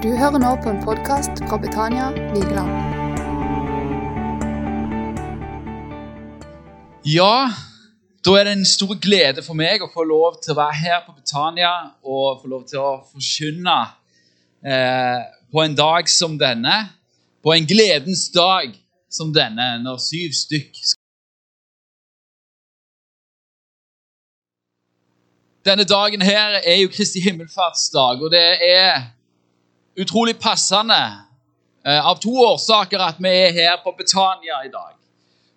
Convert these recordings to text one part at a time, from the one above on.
Du hører nå på en podkast fra Betania Vigeland. Ja, da er det en stor glede for meg å få lov til å være her på Betania og få lov til å forkynne eh, på en dag som denne. På en gledens dag som denne, når syv stykk skal Denne dagen her er jo Kristi himmelfartsdag, og det er utrolig passende eh, av to årsaker at vi er her på Betania i dag.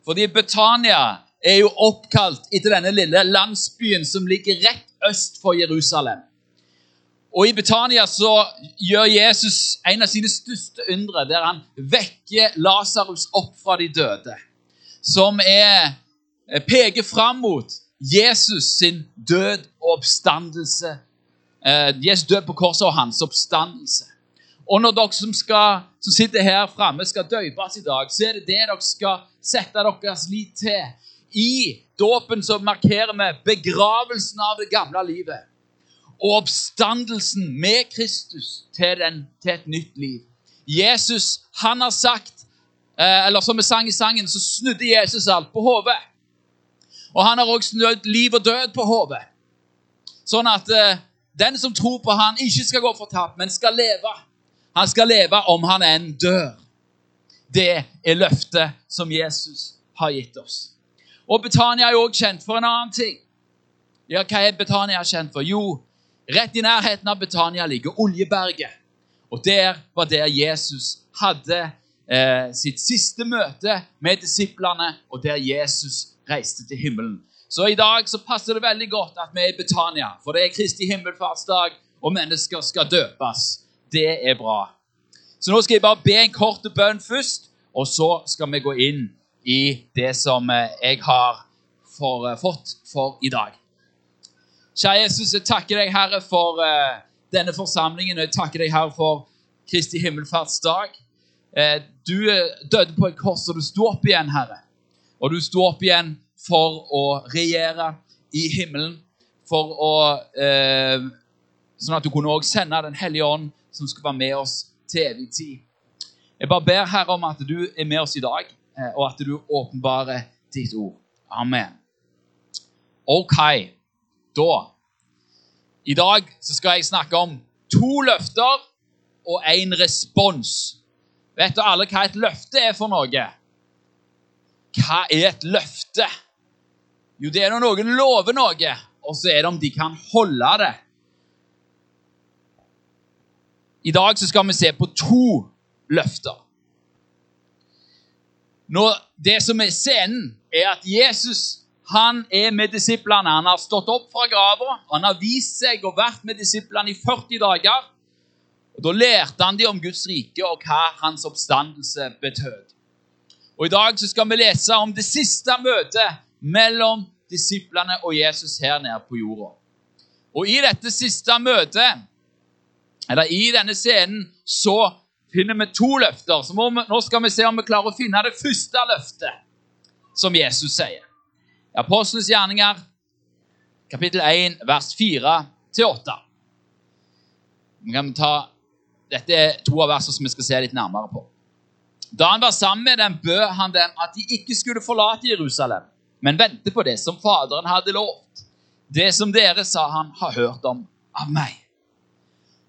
Fordi Betania er jo oppkalt etter denne lille landsbyen som ligger rett øst for Jerusalem. Og I Betania så gjør Jesus en av sine største undre, der han vekker Lasarus opp fra de døde. Som er, eh, peker fram mot Jesus sin død og oppstandelse. Eh, Jesus død på korset og hans oppstandelse. Og når dere som, skal, som sitter her framme, skal døpes i dag, så er det det dere skal sette deres lit til. I dåpen så markerer vi begravelsen av det gamle livet og oppstandelsen med Kristus til, den, til et nytt liv. Jesus, han har sagt, eh, eller som vi sang i sangen, så snudde Jesus alt på hodet. Og han har også snudd liv og død på hodet. Sånn at uh, den som tror på han, ikke skal gå fortapt, men skal leve. Han skal leve om han enn dør. Det er løftet som Jesus har gitt oss. Og Betania er også kjent for en annen ting. Ja, Hva er Betania kjent for? Jo, rett i nærheten av Betania ligger Oljeberget. Og der var der Jesus hadde eh, sitt siste møte med disiplene, og der Jesus reiste til himmelen. Så i dag så passer det veldig godt at vi er i Betania, for det er Kristi himmelfartsdag, og mennesker skal døpes. Det er bra. Så nå skal jeg bare be en kort bønn først, og så skal vi gå inn i det som eh, jeg har for, uh, fått for i dag. Kjære Jesus, jeg takker deg, Herre, for uh, denne forsamlingen. Jeg takker deg, Herre, for Kristi himmelfartsdag. Uh, du døde på et kors, og du sto opp igjen, Herre. Og du sto opp igjen for å regjere i himmelen, for å eh, Sånn at du kunne også sende Den hellige ånd, som skal være med oss til evig tid. Jeg bare ber Herre om at du er med oss i dag, eh, og at du åpenbarer ditt ord. Amen. Ok, da I dag så skal jeg snakke om to løfter og én respons. Vet du alle hva et løfte er for noe? Hva er et løfte? Jo, det er når noen lover noe, og så er det om de kan holde det. I dag skal vi se på to løfter. Nå, det som er scenen, er at Jesus han er med disiplene. Han har stått opp fra grava, han har vist seg og vært med disiplene i 40 dager. Og Da lærte han dem om Guds rike og hva hans oppstandelse betød. Og I dag så skal vi lese om det siste møtet mellom disiplene og Jesus her nede på jorda. Og I dette siste møtet, eller i denne scenen, så finner vi to løfter. Så vi, nå skal vi se om vi klarer å finne det første løftet som Jesus sier. I Apostelens gjerninger, kapittel 1, vers 4-8. Vi kan ta, Dette er to av versene som vi skal se litt nærmere på. Da han var sammen med dem, bød han dem at de ikke skulle forlate Jerusalem, men vente på det som Faderen hadde lovt. Det som dere, sa han, har hørt om av meg.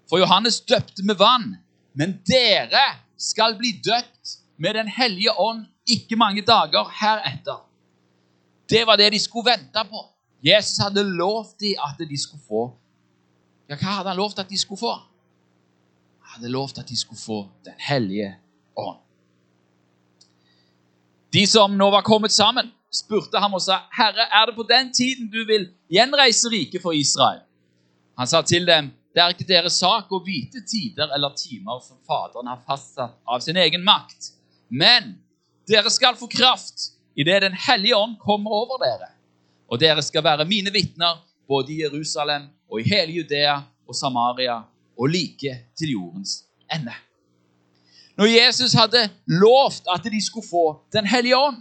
For Johannes døpte med vann, men dere skal bli døpt med Den hellige ånd ikke mange dager heretter. Det var det de skulle vente på. Jesus hadde lovt dem at de skulle få Ja, hva hadde han lovt at de skulle få? Han hadde lovt at de skulle få Den hellige ånd. De som nå var kommet sammen, spurte ham og sa, 'Herre, er det på den tiden du vil gjenreise riket for Israel?' Han sa til dem, 'Det er ikke deres sak å vite tider eller timer som Faderen har fastsatt av sin egen makt.' 'Men dere skal få kraft idet Den hellige ånd kommer over dere.' 'Og dere skal være mine vitner både i Jerusalem og i hele Judea og Samaria og like til jordens ende.' når Jesus hadde lovt at de skulle få Den hellige ånd.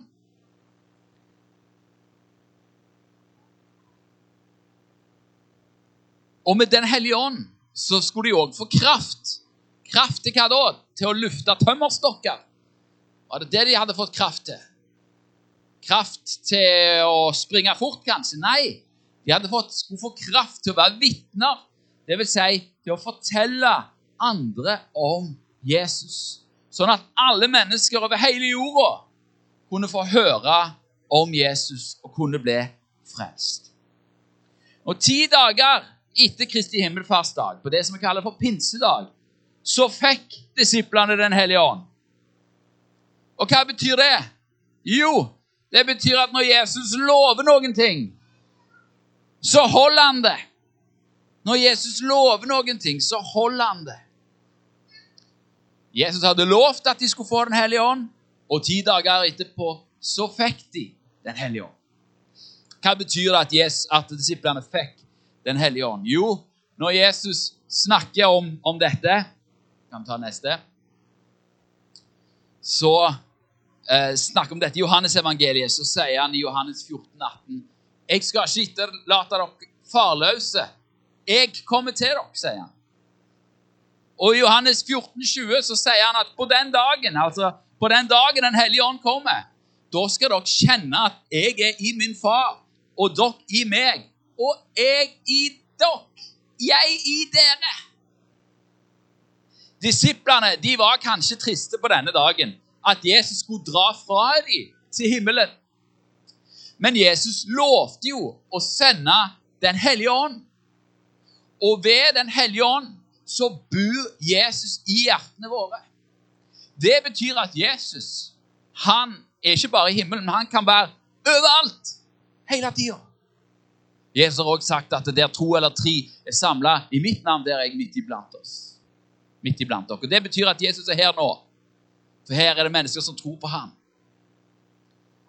Og med Den hellige ånd så skulle de òg få kraft. Kraft til hva da? Til å lufte tømmerstokker. Var det det de hadde fått kraft til? Kraft til å springe fort, kanskje? Nei. De hadde fått, skulle få kraft til å være vitner. Vil si til å fortelle andre om Jesus. Sånn at alle mennesker over hele jorda kunne få høre om Jesus og kunne bli frelst. Og Ti dager etter Kristi himmelfartsdag, på det som vi kaller for pinsedag, så fikk disiplene Den hellige ånd. Og hva betyr det? Jo, det betyr at når Jesus lover noen ting, så holder han det. Når Jesus lover noen ting, så holder han det. Jesus hadde lovt at de skulle få Den hellige ånd, og ti dager etterpå så fikk de Den hellige ånd. Hva betyr det at, Jesus, at disiplene fikk Den hellige ånd? Jo, når Jesus snakker om, om dette Kan vi ta neste? Så eh, snakker om dette i Johannes-evangeliet, så sier han i Johannes 14, 18 Jeg skal ikke etterlate dere farløse. Jeg kommer til dere, sier han. Og i Johannes 14, 20 så sier han at på den dagen, altså på den dagen Den hellige ånd kommer, da skal dere kjenne at jeg er i min far, og dere i meg, og jeg i dere. Jeg i dere. Disiplene de var kanskje triste på denne dagen, at Jesus skulle dra fra dem til himmelen. Men Jesus lovte jo å sende Den hellige ånd. Og ved Den hellige ånd så bor Jesus i hjertene våre. Det betyr at Jesus han er ikke bare i himmelen, men han kan være overalt hele tida. Jesus har også sagt at der to eller tre er samla i mitt navn, der er jeg midt iblant oss. Midt iblant dere. Det betyr at Jesus er her nå. For her er det mennesker som tror på ham.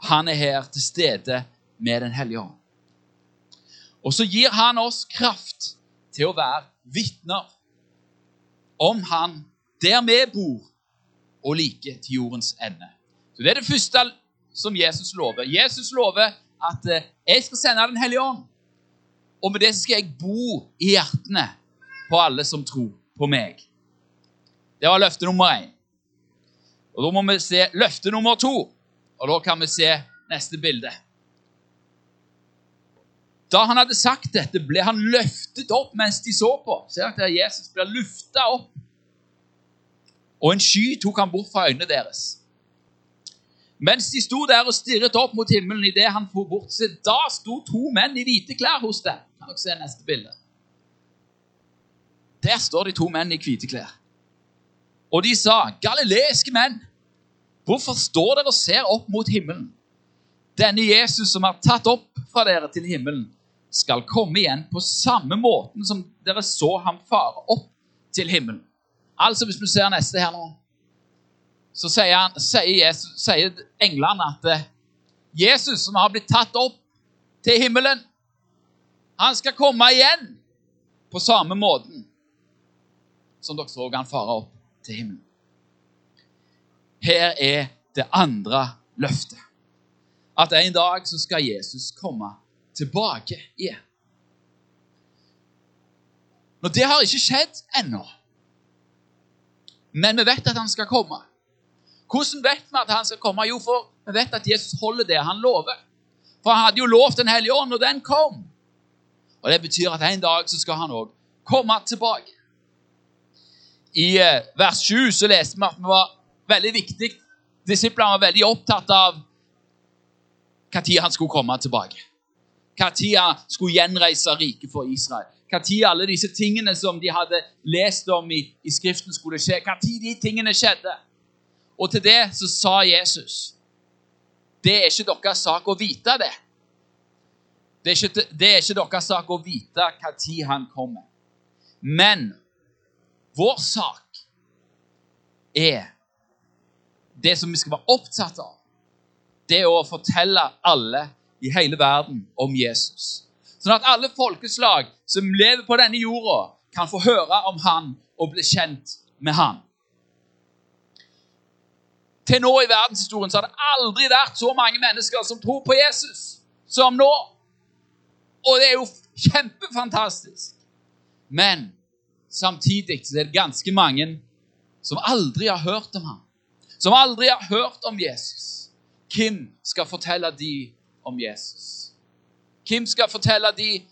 Han er her til stede med Den hellige ånd. Og så gir han oss kraft til å være vitner om han der vi bor, og like til jordens ende. Så Det er det første som Jesus lover. Jesus lover at eh, jeg skal sende Den hellige ånd. Og med det skal jeg bo i hjertene på alle som tror på meg. Det var løfte nummer én. Og Da må vi se løfte nummer to. Og da kan vi se neste bilde. Da han hadde sagt dette, ble han løftet opp mens de så på. Ser dere Jesus blir løfta opp. Og en sky tok han bort fra øynene deres. Mens de sto der og stirret opp mot himmelen idet han for bort, se, da sto to menn i hvite klær hos dem. Kan dere se neste bilde? Der står de to menn i hvite klær. Og de sa, 'Galileiske menn, hvorfor står dere og ser opp mot himmelen?' Denne Jesus som er tatt opp fra dere til himmelen, skal komme igjen på samme måten som dere så ham fare opp til himmelen. Altså, hvis vi ser neste her nå, så sier, han, sier, Jesus, sier englene at eh, Jesus, som har blitt tatt opp til himmelen, han skal komme igjen på samme måten som dere så han fare opp til himmelen. Her er det andre løftet. At en dag så skal Jesus komme tilbake igjen. Nå, Det har ikke skjedd ennå. Men vi vet at han skal komme. Hvordan vet vi at han skal komme? Jo, for vi vet at Jesus holder det han lover. For han hadde jo lovt Den hellige ånd, og den kom. Og Det betyr at en dag så skal han òg komme tilbake. I eh, vers 7 så leste vi at det var veldig viktig Disiplene var veldig opptatt av når han skulle komme tilbake. Når han skulle gjenreise riket for Israel. Når alle disse tingene som de hadde lest om i, i Skriften, skulle skje. Når de tingene skjedde. Og til det så sa Jesus Det er ikke deres sak å vite det. Det er ikke, det er ikke deres sak å vite når han kommer. Men vår sak er det som vi skal være opptatt av det er å fortelle alle i hele verden om Jesus. Sånn at alle folkeslag som lever på denne jorda, kan få høre om han og bli kjent med han. Til nå i verdenshistorien så har det aldri vært så mange mennesker som tror på Jesus som nå. Og det er jo kjempefantastisk. Men samtidig så er det ganske mange som aldri har hørt om ham, som aldri har hørt om Jesus, hvem skal fortelle de om Jesus? Hvem skal fortelle de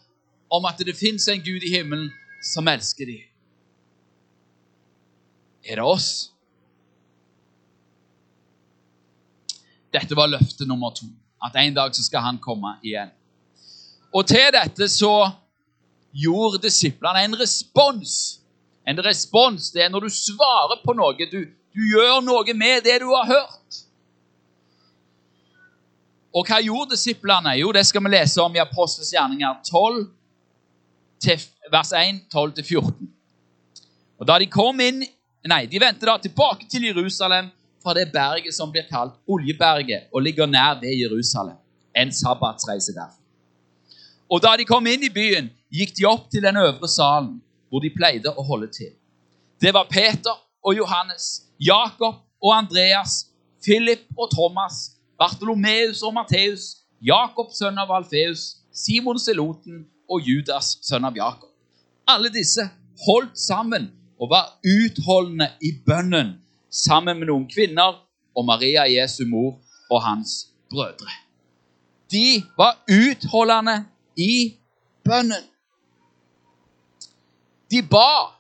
om at det fins en Gud i himmelen som elsker de? Er det oss? Dette var løfte nummer to. At en dag så skal han komme igjen. Og til dette så gjorde disiplene en respons. En respons det er når du svarer på noe. Du, du gjør noe med det du har hørt. Og hva gjorde disiplene? Jo, det skal vi lese om i Apostels gjerninger 12, vers 1, 12-14. Og da de kom inn Nei, de vendte da tilbake til Jerusalem fra det berget som blir kalt Oljeberget, og ligger nær ved Jerusalem. En sabbatsreise der. Og da de kom inn i byen, gikk de opp til den øvre salen, hvor de pleide å holde til. Det var Peter og Johannes, Jakob og Andreas, Philip og Thomas, Bartolomeus og Matteus, Jakob sønn av Alfeus, Simon Seloten og Judas sønn av Jakob. Alle disse holdt sammen og var utholdende i bønnen sammen med noen kvinner og Maria Jesu mor og hans brødre. De var utholdende i bønnen. De ba.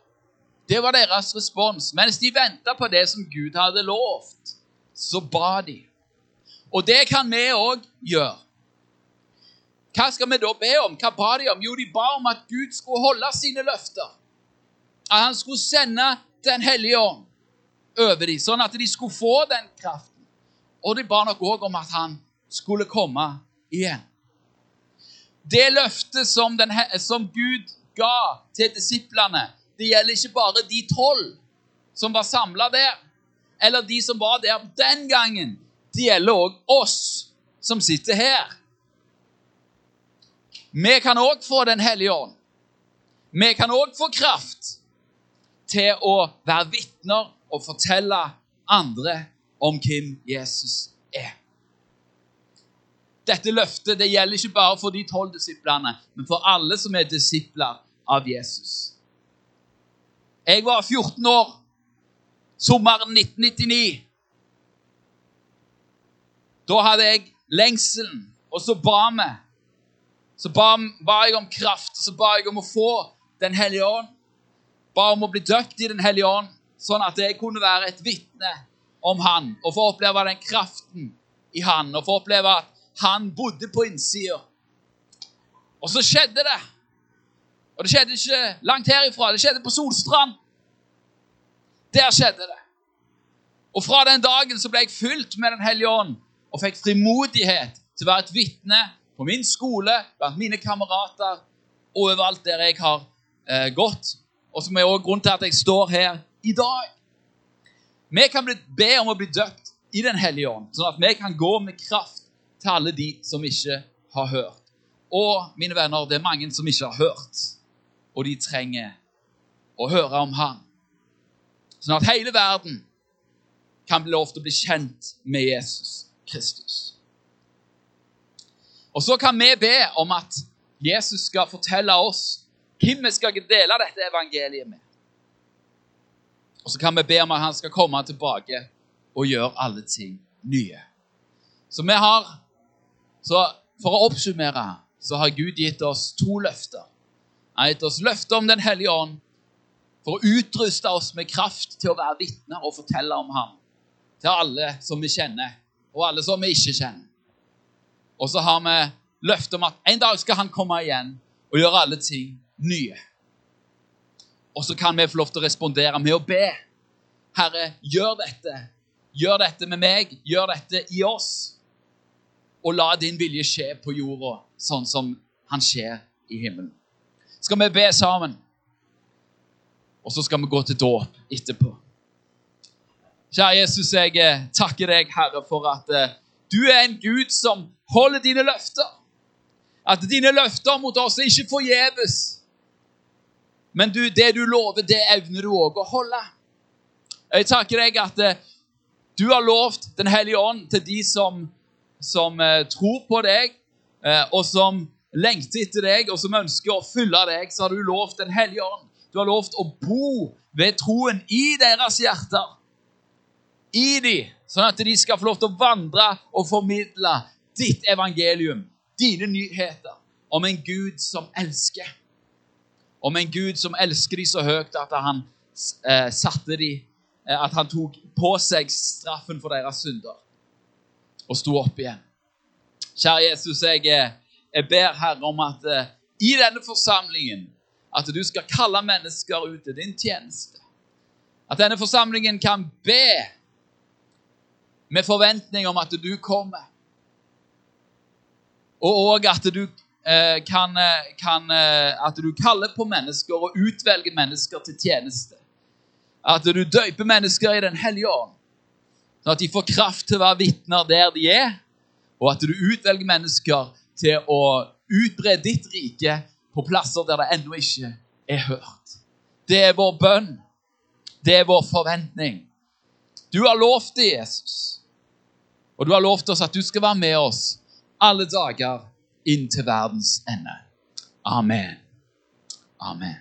Det var deres respons. Mens de venta på det som Gud hadde lovt, så ba de. Og det kan vi òg gjøre. Hva skal vi da be om? Hva ba de om? Jo, de ba om at Gud skulle holde sine løfter. At han skulle sende Den hellige ånd over dem, sånn at de skulle få den kraften. Og de ba nok òg om at han skulle komme igjen. Det løftet som, den, som Gud ga til disiplene, det gjelder ikke bare de tolv som var samla der, eller de som var der den gangen. Det gjelder òg oss som sitter her. Vi kan òg få Den hellige ånd. Vi kan òg få kraft til å være vitner og fortelle andre om hvem Jesus er. Dette løftet det gjelder ikke bare for de tolv disiplene, men for alle som er disipler av Jesus. Jeg var 14 år sommeren 1999. Da hadde jeg lengselen, og så ba vi. Så ba, ba jeg om kraft, så ba jeg om å få Den hellige ånd ba om å bli døpt i Den hellige ånd, sånn at jeg kunne være et vitne om Han og få oppleve den kraften i Han og få oppleve at Han bodde på innsida. Og så skjedde det. Og det skjedde ikke langt herifra. Det skjedde på Solstrand. Der skjedde det. Og fra den dagen så ble jeg fylt med Den hellige ånd og fikk frimodighet til å være et vitne på min skole, blant mine kamerater og overalt der jeg har eh, gått og som er også grunnen til at jeg står her i dag. Vi kan be om å bli døpt i Den hellige ånd, sånn at vi kan gå med kraft til alle de som ikke har hørt. Og mine venner, det er mange som ikke har hørt, og de trenger å høre om Han. Sånn at hele verden kan bli lov til å bli kjent med Jesus Kristus. Og så kan vi be om at Jesus skal fortelle oss hvem vi skal dele dette evangeliet med. Og så kan vi be om at han skal komme tilbake og gjøre alle ting nye. Så vi har, så For å oppsummere så har Gud gitt oss to løfter. Han har gitt oss løfter om Den hellige ånd for å utruste oss med kraft til å være vitner og fortelle om ham til alle som vi kjenner, og alle som vi ikke kjenner. Og så har vi løftet om at en dag skal han komme igjen og gjøre alle ting nye. Og så kan vi få lov til å respondere med å be. Herre, gjør dette. Gjør dette med meg. Gjør dette i oss. Og la din vilje skje på jorda sånn som han skjer i himmelen. Skal vi be sammen? Og så skal vi gå til dåp etterpå. Kjære Jesus, jeg eh, takker deg, Herre, for at eh, du er en Gud som holder dine løfter. At dine løfter mot oss er ikke forgjeves. Men du, det du lover, det evner du òg å holde. Jeg takker deg at eh, du har lovt Den hellige ånd til de som, som eh, tror på deg, eh, og som lengter etter deg, og som ønsker å følge deg. Så har du lovt Den hellige ånd Du har lovt å bo ved troen i deres hjerter. I dem, sånn at de skal få lov til å vandre og formidle ditt evangelium, dine nyheter, om en Gud som elsker. Om en Gud som elsker dem så høyt at han eh, satte dem eh, At han tok på seg straffen for deres synder og sto opp igjen. Kjære Jesus, jeg, eh, jeg ber Herre om at eh, i denne forsamlingen at du skal kalle mennesker ut til din tjeneste. At denne forsamlingen kan be med forventning om at du kommer. Og òg at du kan, eh, kan eh, At du kaller på mennesker og utvelger mennesker til tjeneste. At du døyper mennesker i Den hellige ånd, sånn at de får kraft til å være vitner der de er, og at du utvelger mennesker til å utbre ditt rike på plasser der det ennå ikke er hørt. Det er vår bønn. Det er vår forventning. Du har lovt det, Jesus. Og du har lovt oss at du skal være med oss alle dager inn til verdens ende. Amen. Amen.